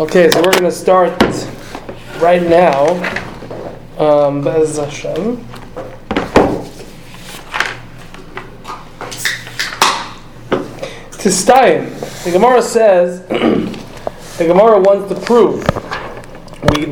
Okay, so we're going to start right now. Um, Bez Hashem. Tistayim. The Gemara says, the Gemara wants to prove. We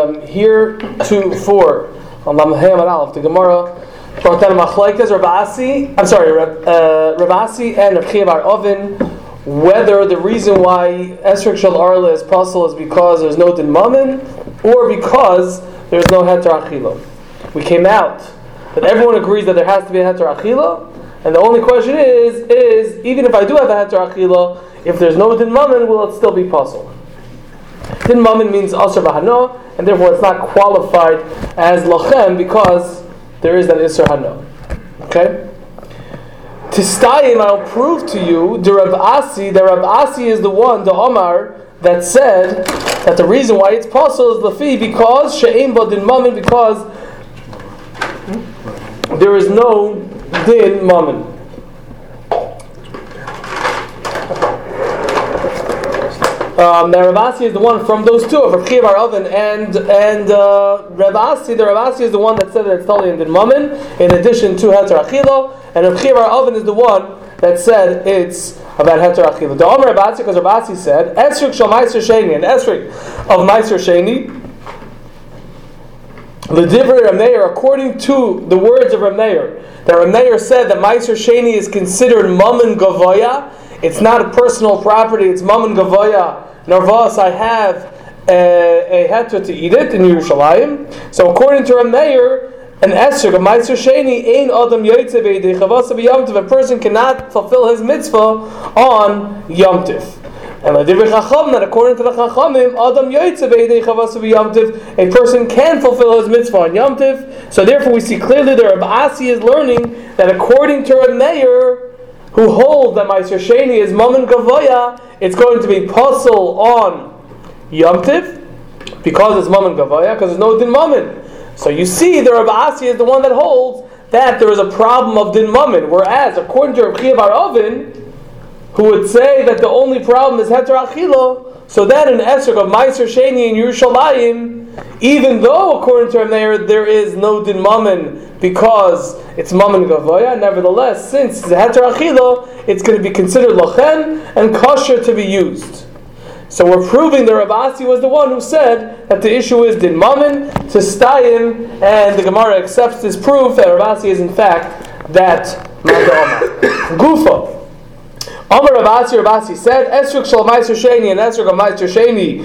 um, here to four on Lamahayim Aleph. The Gemara brought down Machlaikas Rabasi. I'm sorry, uh, Rabasi and Rav Ovin whether the reason why Esrik Shal Arla is possible is because there's no Din Mammon or because there's no Heter Achila. We came out that everyone agrees that there has to be a Heter Achila, and the only question is, is even if I do have a Heter Achila, if there's no Din Mammon, will it still be possible? Din Mammon means Asr Bahano, and therefore it's not qualified as Lachem because there is that Isser Hano. Okay? Tistayim, I'll prove to you, the Rav Asi, the Rav Asi is the one, the Omar, that said that the reason why it's possible is Lafi because She'im Din Mammon, because there is no Din Mammon. Um, the Ravasi is the one from those two of Rav Bar Oven and and uh, Ravasi. The Ravasi is the one that said that it's totally in Mammon, in addition to Heter Achilo, and Rav Bar Oven is the one that said it's about Heter Achilo. The Omer Ravasi, because Ravasi said Esrik Shal Meiser Sheni and Esrik of Meiser Sheni. The Divrei Rameir, according to the words of Rameir, that Rameir said that Meiser Sheni is considered Mammon Gavoya. It's not a personal property, it's Mammon Gavoya Narvas, I have a, a heter to eat it in Yerushalayim. So according to Rameir, an Esher, a Meiser Sheni, Ein Adam Yoitze Ve'edei Chavasav Yomtiv, a person cannot fulfill his mitzvah on Yomtiv. And Chacham, that according to the Chachamim, Adam Yoitze Ve'edei Chavasav Yomtiv, a person can fulfill his mitzvah on Yomtiv. So therefore we see clearly that Rabbi Asi is learning that according to Rameir, who hold that Meiser Sheni is Mammon Gavoya, it's going to be puzzle on Yom Tiv, because it's Mammon Gavoya, because there's no Din Mammon. So you see, the Rabbi Asi is the one that holds that there is a problem of Din Mammon, whereas according to Rabbi Bar Ovin, who would say that the only problem is Heter Achilo, so then in Esrog of Meiser Sheni in Yerushalayim, even though according to Rameir there is no din mammon because it's mammon gavoya, nevertheless, since it's a heter achilo, it's going to be considered lochen and kosher to be used. So we're proving that Rabasi was the one who said that the issue is din mammon to stayim, and the Gemara accepts this proof that Rabasi is in fact that madama. Gufa. Amar Rabasi Rabasi said, Esruk shal meiser sheni and Esruk of meiser sheni,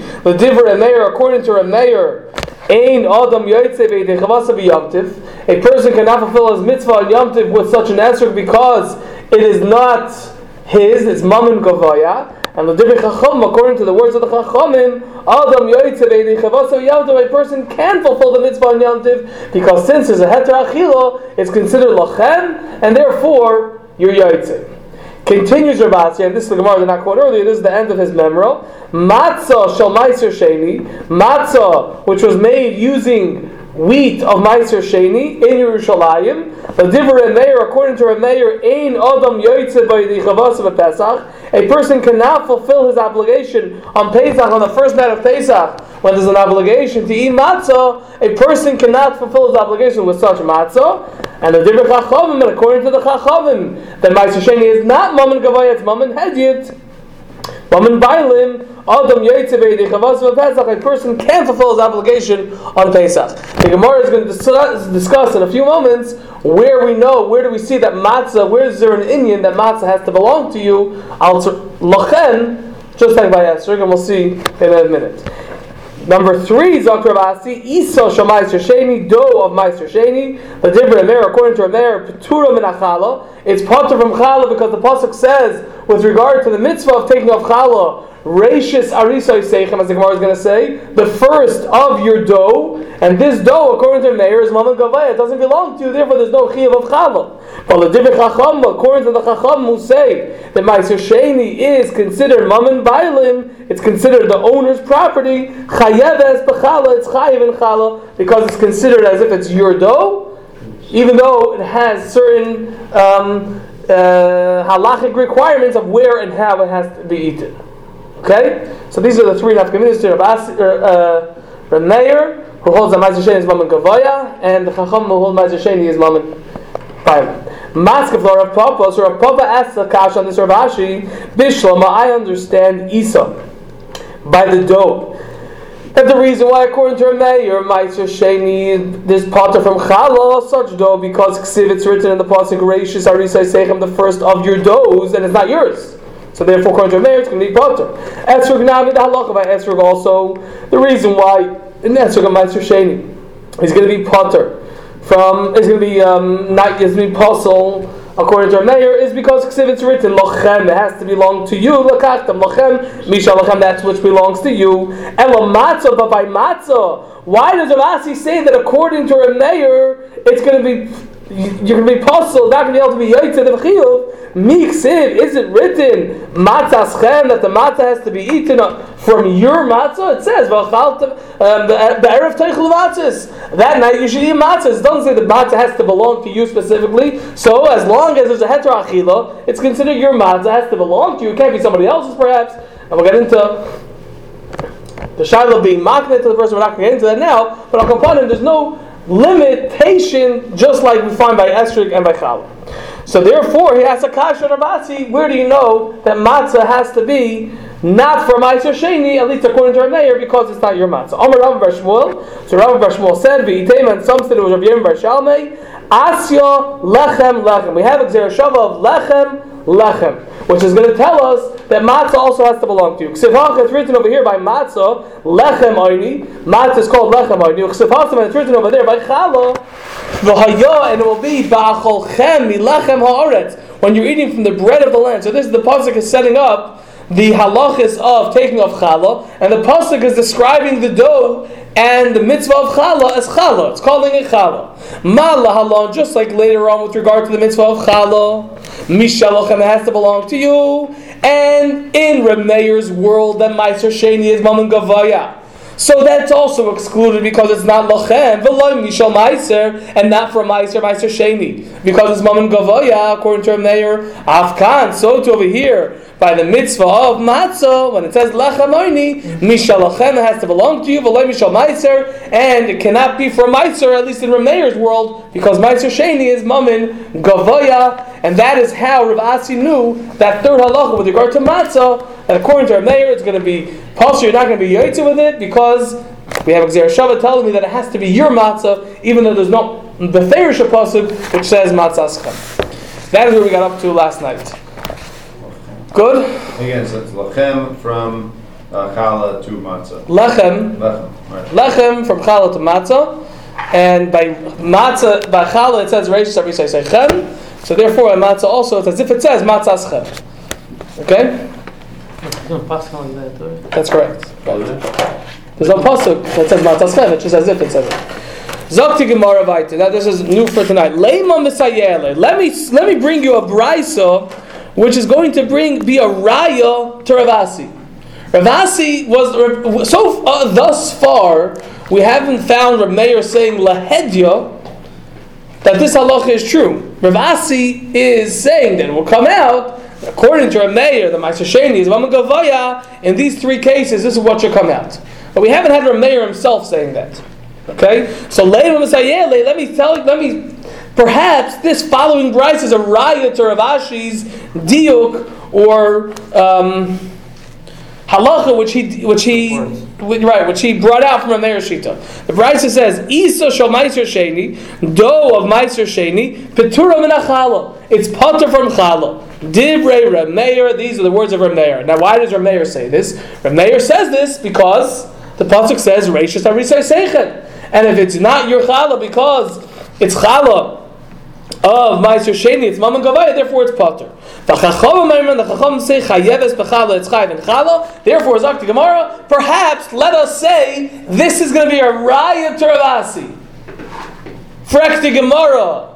and mayor, according to a mayor, Ein Adam Yoitze Yomtiv. A person cannot fulfill his mitzvah on Yomtiv with such an Esruk because it is not his, it's Mammon Gavaya. And the Divrei Chacham, according to the words of the Chachamim, Adam Yoitze Yomtiv, a person can fulfill the mitzvah on Yomtiv because since it's a Heter Achilo, it's considered Lachem, and therefore you're Yoitze. Continues Rabasi, and this is the Gemara did not quote earlier, this is the end of his memorial. Matzah shel meiser sheni, matzah, which was made using wheat of Meiser Sheni in Yerushalayim. The Divrei Meir, according to Meir, Ein Adam Yoitze by the Chavas Pesach. A person cannot fulfill his obligation on Pesach, on the first night of Pesach, when there's an obligation to eat matzah. A person cannot fulfill his obligation with such matzah. And the Divrei Chachamim, according to the Chachamim, that Meiser Sheni is not Mammon Gavaya, it's Mammon Hedyet. Mammon Bailim, Adam Pesach, a person can fulfill his obligation on Pesach. The Gemara is going to discuss in a few moments where we know, where do we see that matzah, where is there an Indian that matzah has to belong to you? Al Lachen, just like by Esrig, and we'll see in a minute. Number three, Zakr Basi, Isa Shamaiser Sheni, dough of Meiser Sheni, the Dibra Amer, according to Amer, Petura Minachala. It's potter from Chala because the Pasuk says, with regard to the mitzvah of taking off Chala, Rashis Arisai Seichem, as the Gemara is going to say, the first of your dough, and this dough, according to Meir, is Maman Gavaya. It doesn't belong to you, therefore there's no Chiyav of Chala. But the Chacham, according to the Chacham, who say that Meiser Sheni is considered Maman Bailim, it's considered the owner's property, Chayev es Bechala, it's Chayev in Chala, because it's considered as if it's your dough, even though it has certain um, uh, halachic requirements of where and how it has to be eaten. Okay, so these are the three nafkaminas to Rav uh, Rav Meir, who holds that Ma'aser Sheni is Mammon Gavoya, and the Chacham who holds Ma'aser Sheni is Mammon Pilot. Mask of Rav Papa, so Rav Papa asks the Kash on this Rav Ashi, Bishlama, I understand Isa by the dough. That the reason why, according to Meir, Ma'aser Sheni, this potter from Chala, such dough, because Ksiv, it's written in the Pasuk, Rashis Arisai Sechem, the first of your doughs, and it's not yours. So therefore, according to it's going to be potter. Esrog Nami, the halacha by Esrog also, the reason why, in Esrog Ma'aser Sheni, is going to be potter from, is going to be, um, not, is going to be according to Meir, is because if it's written lochem, it has to belong to you. Lakachtam lochem, misha lochem, that's which belongs to you. Ela matzah, but by matzah, why does Ravasi say that according to Meir, it's going to be you're going be puzzled, not going to be able to be yaitz of chiyuv. Miksiv, is it written matzah that the matzah has to be eaten from your matzah? It says um, the erev teichel matzahs. That night you should eat matzahs. It doesn't say the matzah has to belong to you specifically. So as long as there's a heter achila, it's considered your matzah has to belong to you. It can't be somebody else's, perhaps. And we'll get into the shiloh being maknet to the person. We're not going to get into that now. But on component, there's no limitation, just like we find by Esrik and by Chala. So therefore, he has a kasha Rabasi. Where do you know that matzah has to be not for Ma'aser Sheni, at least according to our mayor, because it's not your matzah? Omer Rav Shmuel. So Rav Shmuel said, "V'itema," and some said it was Rav Yom Bar Shalmei. Asya lechem lechem. We have a of lechem lechem, which is going to tell us that matzah also has to belong to you. Ksivach is written over here by matzah, lechem oini. Matzah is called lechem oini. Ksivach is written over there by challah, v'haya, and it will be ba'acholchem milechem ha'aretz, when you're eating from the bread of the land. So this is the pasuk is setting up the halachis of taking off challah, and the pasuk is describing the dough and the mitzvah of challah as challah. It's calling it challah. Mala halon, just like later on with regard to the mitzvah of challah, mishalochem has to belong to you. And in Reb world, that Meiser Sheni is Mammon Gavaya. So that's also excluded because it's not lochem, v'loy mishal meiser, and not from meiser meiser sheni, because it's mammon gavoya according to mayor afkan. So to over here by the mitzvah of matzah, when it says lechamoini, mishalachem has to belong to you, v'loy mishal meiser, and it cannot be from meiser, at least in Rameir's world, because meiser sheni is mammon gavoya, and that is how Rav Asi knew that third halacha with regard to matzah, and according to Rameir, it's going to be Pasha, you're not going to be yaitza with it because we have Gzer Shava telling me that it has to be your matzah, even though there's no the Therish pasuk which says matzah That is where we got up to last night. Good? Again, so it's lachem from uh, challah to matzah. Lechem. Lechem, right. Lechem from challah to matzah. And by matzah, by challah it says reish sabri sechem. So therefore, by matzah also, it's as if it says matzah schem. Okay? That's correct. There's no pasuk that says matzah schem. It just as if it says it. Zakti Gemara Vaita. Now this is new for tonight. Leima Misayele. Let me let me bring you a brisa which is going to bring be a raya to Ravasi. Ravasi was so uh, thus far we haven't found Rav Meir saying lahedya that this halacha is true. Ravasi is saying that it will come out according to Rav Meir, the Ma'aser Sheni is Gavaya. In these three cases, this is what should come out. But we haven't had Rav Meir himself saying that. Okay, so later on, say, yeah, let me tell you, let me Perhaps this following bryce is a to Rav Ashi's diuk or um, halacha, which he which he right, which he brought out from a Meir Shita. The Brisa says, "Isa shal meiser sheni, dough of meiser sheni, petura min It's potter from chala. Divrei Rameir. These are the words of Rameir. Now, why does Rameir say this? Rameir says this because the pasuk says, "Reishis harisay seichet." And if it's not your chala because it's chala of Meiser Sheni, it's Mammon Gavaya, therefore it's Potter. The Chacham the say Chayeves Bechala, it's Chayev and Chala, therefore Zakti Gemara, perhaps let us say this is going to be a Raya Turavasi. Frekti Gemara.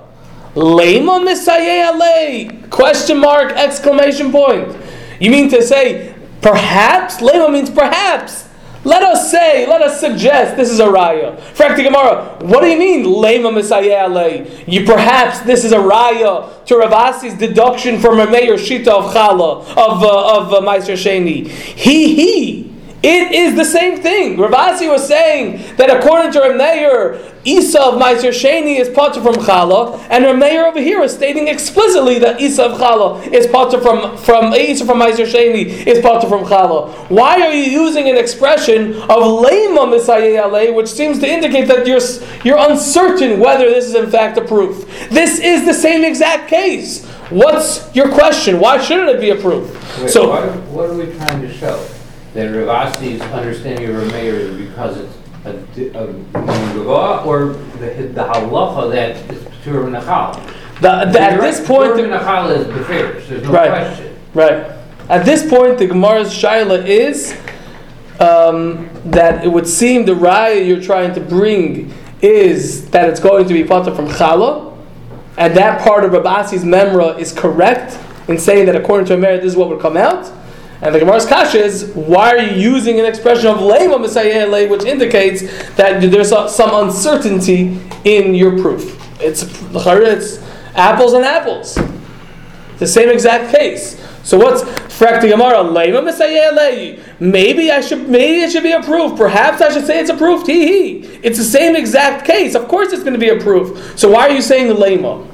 Lema Misayeh Question mark, exclamation point. You mean to say, perhaps? Lema means perhaps. Let us say, let us suggest this is a raya. Frakti Gemara, what do you mean, lema misayeh You perhaps this is a raya to Ravasi's deduction from a mayor shita of chala of uh, of uh, Meiser Sheni. He he it is the same thing. Ravasi was saying that according to Rameir, Isa of Meiser Sheni is potter from Chala, and Rameir over here is stating explicitly that Isa of Chala is potter from from Isa from Meiser Sheni is potter from Chala. Why are you using an expression of Lema Misayeh which seems to indicate that you're you're uncertain whether this is in fact a proof? This is the same exact case. What's your question? Why shouldn't it be a proof? Wait, so, what, what are we trying to show? That Ravasi's understanding of Rameir is because it's a, a or the, the halacha that is Ptur Nachal? At this point, the Nachal is the first. There's no right, question. Right. At this point, the Gemara's shaila is um, that it would seem the raya you're trying to bring is that it's going to be potter from chala, and that part of Rabasi's memra is correct in saying that according to a Rameir, this is what would come out. And the Gemara's kasha is, why are you using an expression of leima lay, which indicates that there's some uncertainty in your proof? It's, it's apples and apples. The same exact case. So what's frakti Gemara? Leima lay. Maybe I should, maybe it should be a proof. Perhaps I should say it's a proof. Hee hee. It's the same exact case. Of course, it's going to be a proof. So why are you saying leima?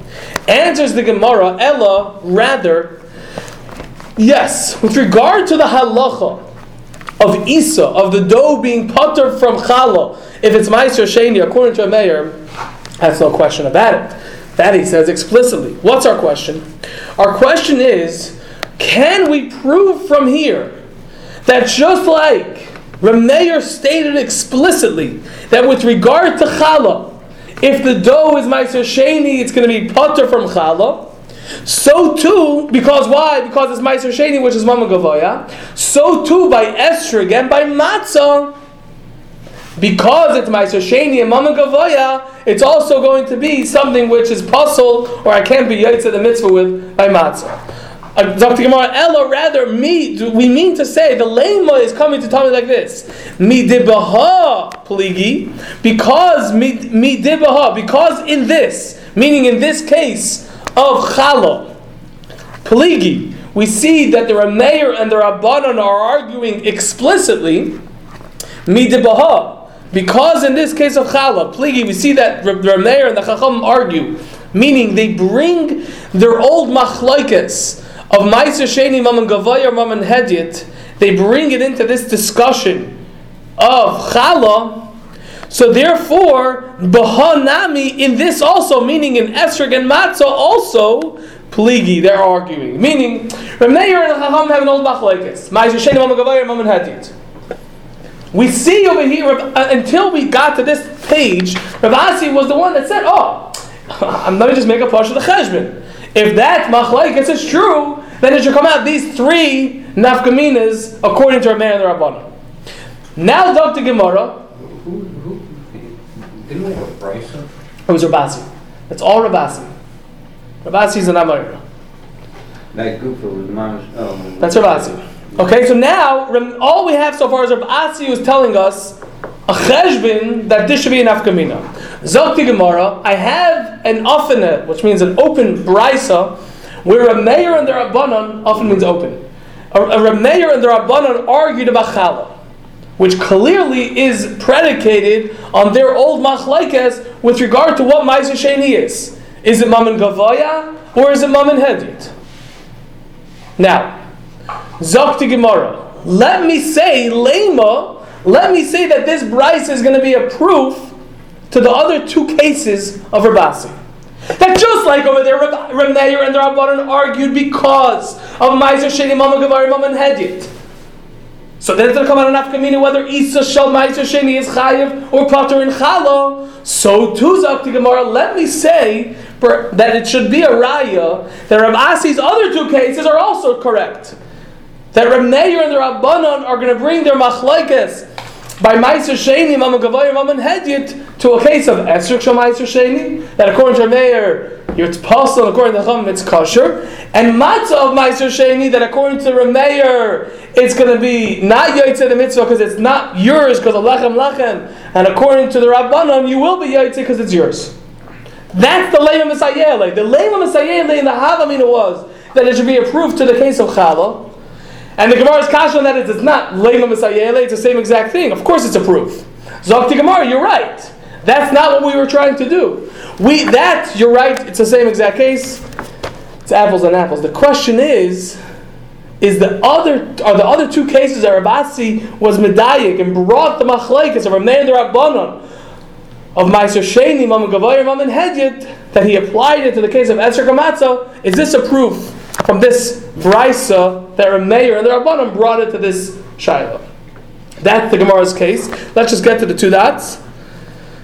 Answers the Gemara, Ella, rather, Yes, with regard to the halacha of Isa, of the dough being putter from challah, if it's Meiser Sheni, according to a mayor, that's no question about it. That he says explicitly. What's our question? Our question is can we prove from here that just like Rameir stated explicitly that with regard to challah, if the dough is Meiser Sheni, it's going to be putter from challah. So too, because why? Because it's Meiser Sheni, which is Mama Gavoya. So too by Esther and by Matzah, because it's Meiser Sheni and Mama Gavoya, it's also going to be something which is puzzle, or I can't be Yaitza the mitzvah with by Matzah. Uh, Dr. Gemara, Ella, rather, me, do we mean to say the Lema is coming to tell me like this. Mi dibaha pligi, because mi, mi dibaha, because in this, meaning in this case, of Chala, Peligi, we see that the Rameir and the Rabbanon are arguing explicitly, Midibaha, because in this case of Chala, Peligi, we see that the Rameir and the Chacham argue, meaning they bring their old machlaikas of Meiser Sheni, Maman Gavaya, Maman Hedyet, they bring it into this discussion of Chala, so therefore, Bahanami in this also, meaning in Esrog and Matzah also, Pligi, they're arguing. Meaning, Rameir and Chacham have an old machlekes. We see over here, uh, until we got to this page, Rav Asi was the one that said, oh, I'm going to just make a push of the cheshbon. If that machlekes is true, then it should come out these three nafkaminas according to Rameir and the Rabbanah. Now, Dr. Gemara, didn't we have a brisa? It was Rabasi. It's all Rabasi. Rabasi is an Amar. That Gufa was Mamish. Um, oh, That's Rabasi. Okay, so now all we have so far is Rabasi who's telling us a cheshbin that this should be an afkamina. Zokti Gemara, I have an ofenet, which means an open brisa, where a mayor and the rabbanon often means open. A, a mayor and the rabbanon argued about challah which clearly is predicated on their old machlaikes with regard to what Ma'aser Sheni is. Is it Mammon Gavaya or is it Mammon Hedit? Now, Zakti Gemara, let me say, Lema, let me say that this Bryce is going to be a proof to the other two cases of Rabasi. That just like over there, Rameir and the argued because of Ma'aser Sheni, Mammon Gavaya, Mammon Hedit. So then it's going to come out an afkamina whether Isa Shal Ma'aser Sheni is Chayiv or Pater in Chala. So too Zakti Gemara, let me say that it should be a raya that Rav Asi's other two cases are also correct. That Rav Meir and the Rabbanon are going to bring their machlaikas by Meiser Sheni, Maman Gavoya, Maman Hedyet, to a case of Esrik Shal Meiser Sheni, that according to Rameir, it's possible, according to Chum, it's kosher, and Matzah of Meiser Sheni, that according to Rameir, it's going to be not Yaitse the mitzvah because it's not yours because of Lechem Lechem, and according to the Rabbanon, you will be Yaitse because it's yours. That's the Leim Messiah. The Leim Messiah in the Havamina was that it should be approved to the case of Chala. And the Gemara's kasha on that is it's not Leima Messiah, it's the same exact thing. Of course it's a proof. Zokti Gemara, you're right. That's not what we were trying to do. We that, you're right, it's the same exact case. It's apples and apples. The question is, is the other are the other two cases that Rabasi was medayik and brought the machlekes of Rameir Rabbanon of Meiser Sheni, Maman Gavayir, Maman Hedyet, that he applied it to the case of Esher Kamatza, is this a proof from this brisa that Rameir and the Rabbanim brought it to this Shiloh. That's the Gemara's case. Let's just get to the two dots.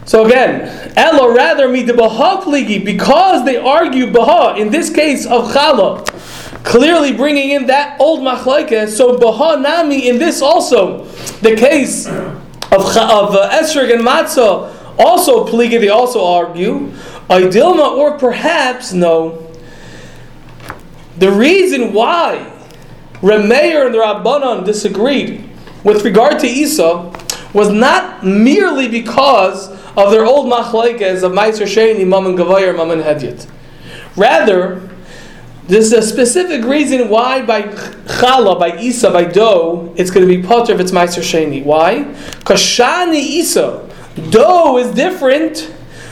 So again, Elo rather me the pligi because they argue Baha in this case of Chala, clearly bringing in that old machlaike. So Baha Nami in this also the case of of uh, Esrog and Matzah also pligi. They also argue Idilma or perhaps no the reason why Remeir and the Rabbanon disagreed with regard to Isa was not merely because of their old machlaikes of Meiser Sheni, and Gavayir, Mam and Hedyet. Rather, there's a specific reason why by Chala, by Isa, by dough, it's going to be potter if it's Meiser Sheni. Why? Because Shani Isa, dough is different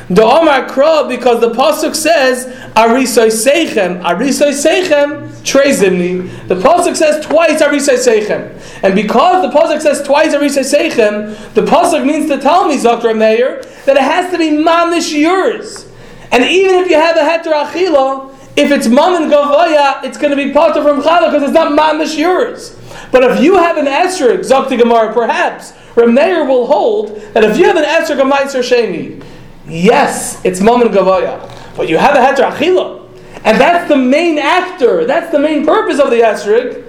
the Omar because the Pasuk says, Arisoi Seichem, Arisoi Seichem, Trezimni. The Pasuk says twice Arisoi Seichem. And because the Pasuk says twice Arisoi Seichem, the Pasuk means to tell me, Dr. Meir, that it has to be mamish yours. And even if you have a heter achila, if it's mam and gavaya, it's going to be potter from chala because it's not mamish yours. But if you have an esrog, Zakti Gemara, perhaps, Rameir will hold that if you have an esrog of Meiser Sheni, Yes, it's Mammon Gavaya. But you have a Heter Achila. And that's the main actor. That's the main purpose of the Esrig.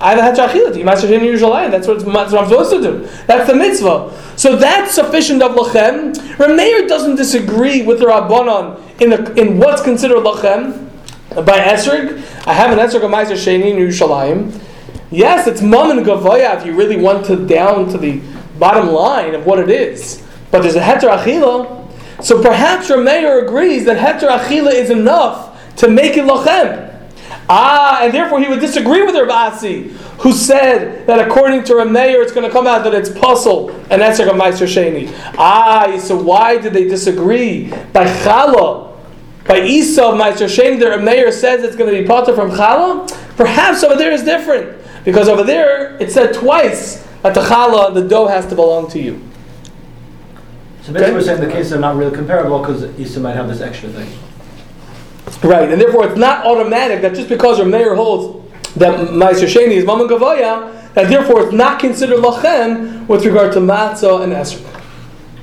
I have a Heter Achila. You master in Yerushalayim. That's what, that's what I'm supposed to do. That's the mitzvah. So that's sufficient of Lachem. Rameir doesn't disagree with the Rabbanon in, the, in what's considered Lachem. By Esrig, I have an Esrig of Meiser Sheni in Yerushalayim. Yes, it's mum and Gavaya if you really want to down to the bottom line of what it is. But there's a heter achila. So perhaps Rameir agrees that heter achila is enough to make it lochem. Ah, and therefore he would disagree with Rabasi, who said that according to Rameir it's going to come out that it's puzzle and that's like a Meiser Sheni. Ah, so why did they disagree? By Chala, by Isa of Meiser Sheni, the Rameir says it's going to be potter from Chala? Perhaps over there is different. Because over there it said twice that the challah, the dough has to belong to you. So basically, okay? we're saying the cases are not really comparable because Isa might have this extra thing. Right, and therefore it's not automatic that just because your mayor holds that Meiser Sheni is Maman Gavaya, that therefore it's not considered lachem with regard to matzah and esrog.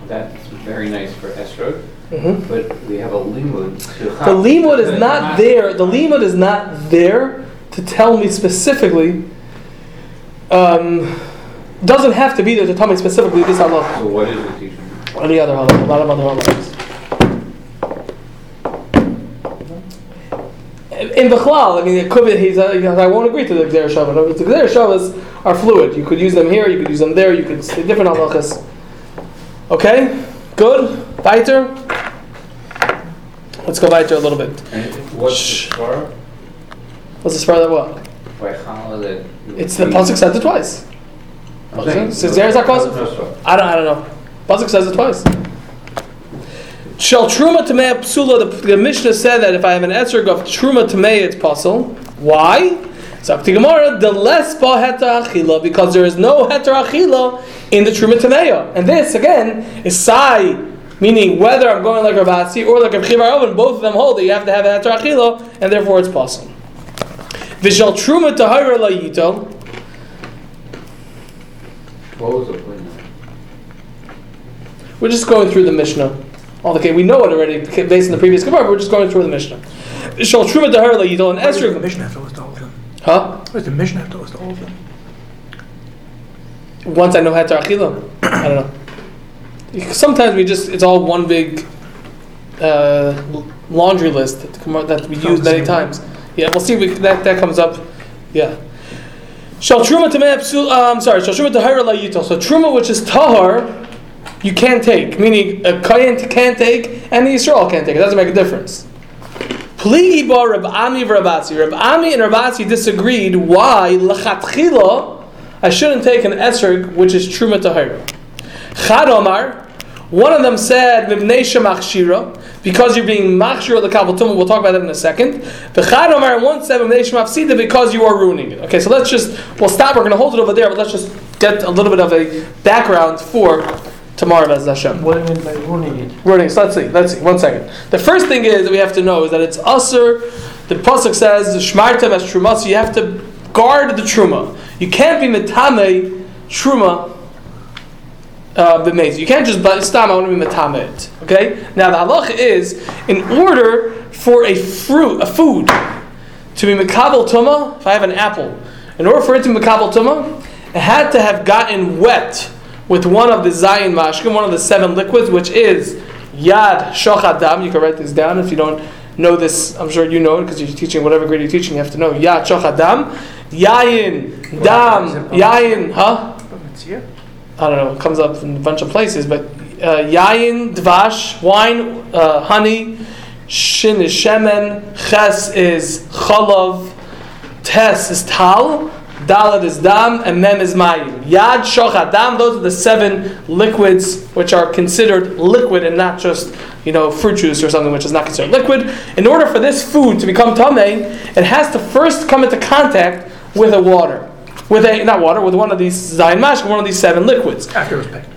That's very nice for esrog. Mm-hmm. But we have a limud. The limud is not there. The limud is not there to tell me specifically um, doesn't have to be there to tell me specifically this Allah. So what is it teaching? Any other halach, a lot of other halachas. In Bechlal, I mean, it could be, he's, uh, I won't agree to the Gzer Shavas. The Gzer Shavas are fluid. You could use them here, you could use them there, you could say different halachas. Okay? Good? Weiter? Let's go weiter a little bit. What's Shh. the svara? What's the svara that what? It's the Pasuk said it twice. Says there's a cause. I don't. I don't know. Pasuk says it twice. Shall truma tamei psula? The, the Mishnah said that if I have an esrog of truma tamei, it's possible. Why? Zakti Gemara, the less ba achila, because there is no heter achila in the truma tameya. And this again is sai, meaning whether I'm going like Rabasi or like a Chivar both of them hold that you have to have a heter achila, and therefore it's possible. Vishal truma tahira la yito. What was the point? We're just going through the Mishnah. Okay, we know it already based on the previous Gemara, but we're just going through the Mishnah. Shal Truma Dahar Yidol and Esrog. The Mishnah have to list all of them. Huh? Where's the Mishnah have to list all of them? Once I know Heter Achila, I don't know. Sometimes we just, it's all one big uh, laundry list that, that we use many times. Yeah, we'll see if we, that, that comes up. Yeah. Shal truma tameh psul. Um, sorry. Shal truma tahara la yitel. So truma, which is tahar, you can't take. Meaning a kohen can't take, and the Israel can't take. It doesn't make a difference. Pligi bar Ami Rabasi. Reb Ami and Rabasi disagreed. Why lachatchila? I shouldn't take an esrog which is truma tahara. Chad Omar. One of them said mibnei shemach shira because you're being machshir the kabbalah We'll talk about that in a second. The Chad Omar one said mibnei shemach sida because you are ruining it. Okay, so let's just we'll stop. We're going to hold it over there, but let's just get a little bit of a background for tomorrow, Bez Hashem. What do you mean by ruining it? Ruining. So let's see. Let's see. One second. The first thing is that we have to know is that it's usher. The pasuk says shmartem as truma. So you have to guard the truma. You can't be metame truma uh. You can't just but stam. I want to be metame it. Okay. Now the halacha is in order for a fruit, a food, to be mekabel tuma. If I have an apple, in order for it to be mekabel tuma, it had to have gotten wet with one of the zayin mashkim, one of the seven liquids, which is yad Shochadam. You can write this down if you don't know this. I'm sure you know it because you're teaching whatever grade you're teaching. You have to know yad Shochadam. yayin dam, yayin, huh? I don't know, it comes up in a bunch of places, but uh, yayin, dvash, wine, uh, honey, shin is shemen, ches is chalav, tes is tal, dalet is dam, and mem is mayim. Yad, shochat, dam, those are the seven liquids which are considered liquid and not just, you know, fruit juice or something which is not considered liquid. In order for this food to become tameh, it has to first come into contact with a water with a not water with one of these zayin mash, one of these seven liquids. After it was picked.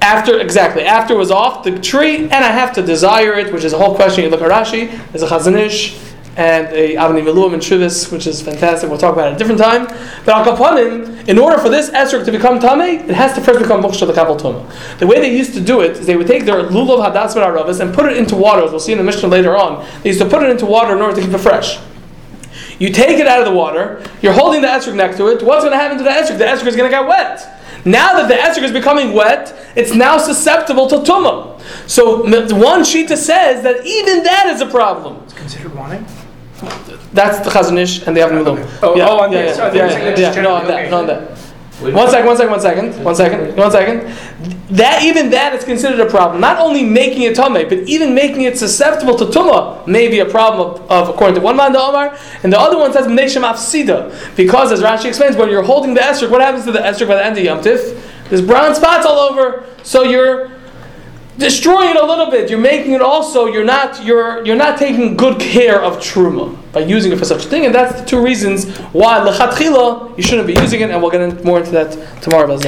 After exactly after it was off the tree, and I have to desire it, which is a whole question. You look at Rashi. There's a Chazon Ish and a Avnei Miluim and Shuvas, which is fantastic. We'll talk about it at a different time. But Al Kapanim, in order for this esrog to become tamei, it has to first become mukshah the kabel tuma. The way they used to do it is they would take their lulav hadas aravis and put it into water. As we'll see in the Mishnah later on, they used to put it into water in order to keep it fresh. You take it out of the water, you're holding the esrog next to it. What's going to happen to the esrog? The esrog is going to get wet. Now that the esrog is becoming wet, it's now susceptible to tumah. So one shita says that even that is a problem. It's considered wanting? That's the Chazon Ish and the Avnei Milu. Oh, oh, yeah, oh, on yeah, this. yeah, Oh, they're yeah, saying yeah, yeah, no, on that, no, on that. One second, one second, one second, one second, one second. That even that is considered a problem. Not only making it tumah, but even making it susceptible to tumah may be a problem of, of according to one man the Omar, and the other one says nesham afsida because as Rashi explains, when you're holding the esrog, what happens to the esrog by the end of Yom Tif? There's brown spots all over, so you're destroying it a little bit. You're making it also. You're not. You're you're not taking good care of truma by using it for such a thing, and that's the two reasons why lechatchila you shouldn't be using it. And we'll get more into that tomorrow.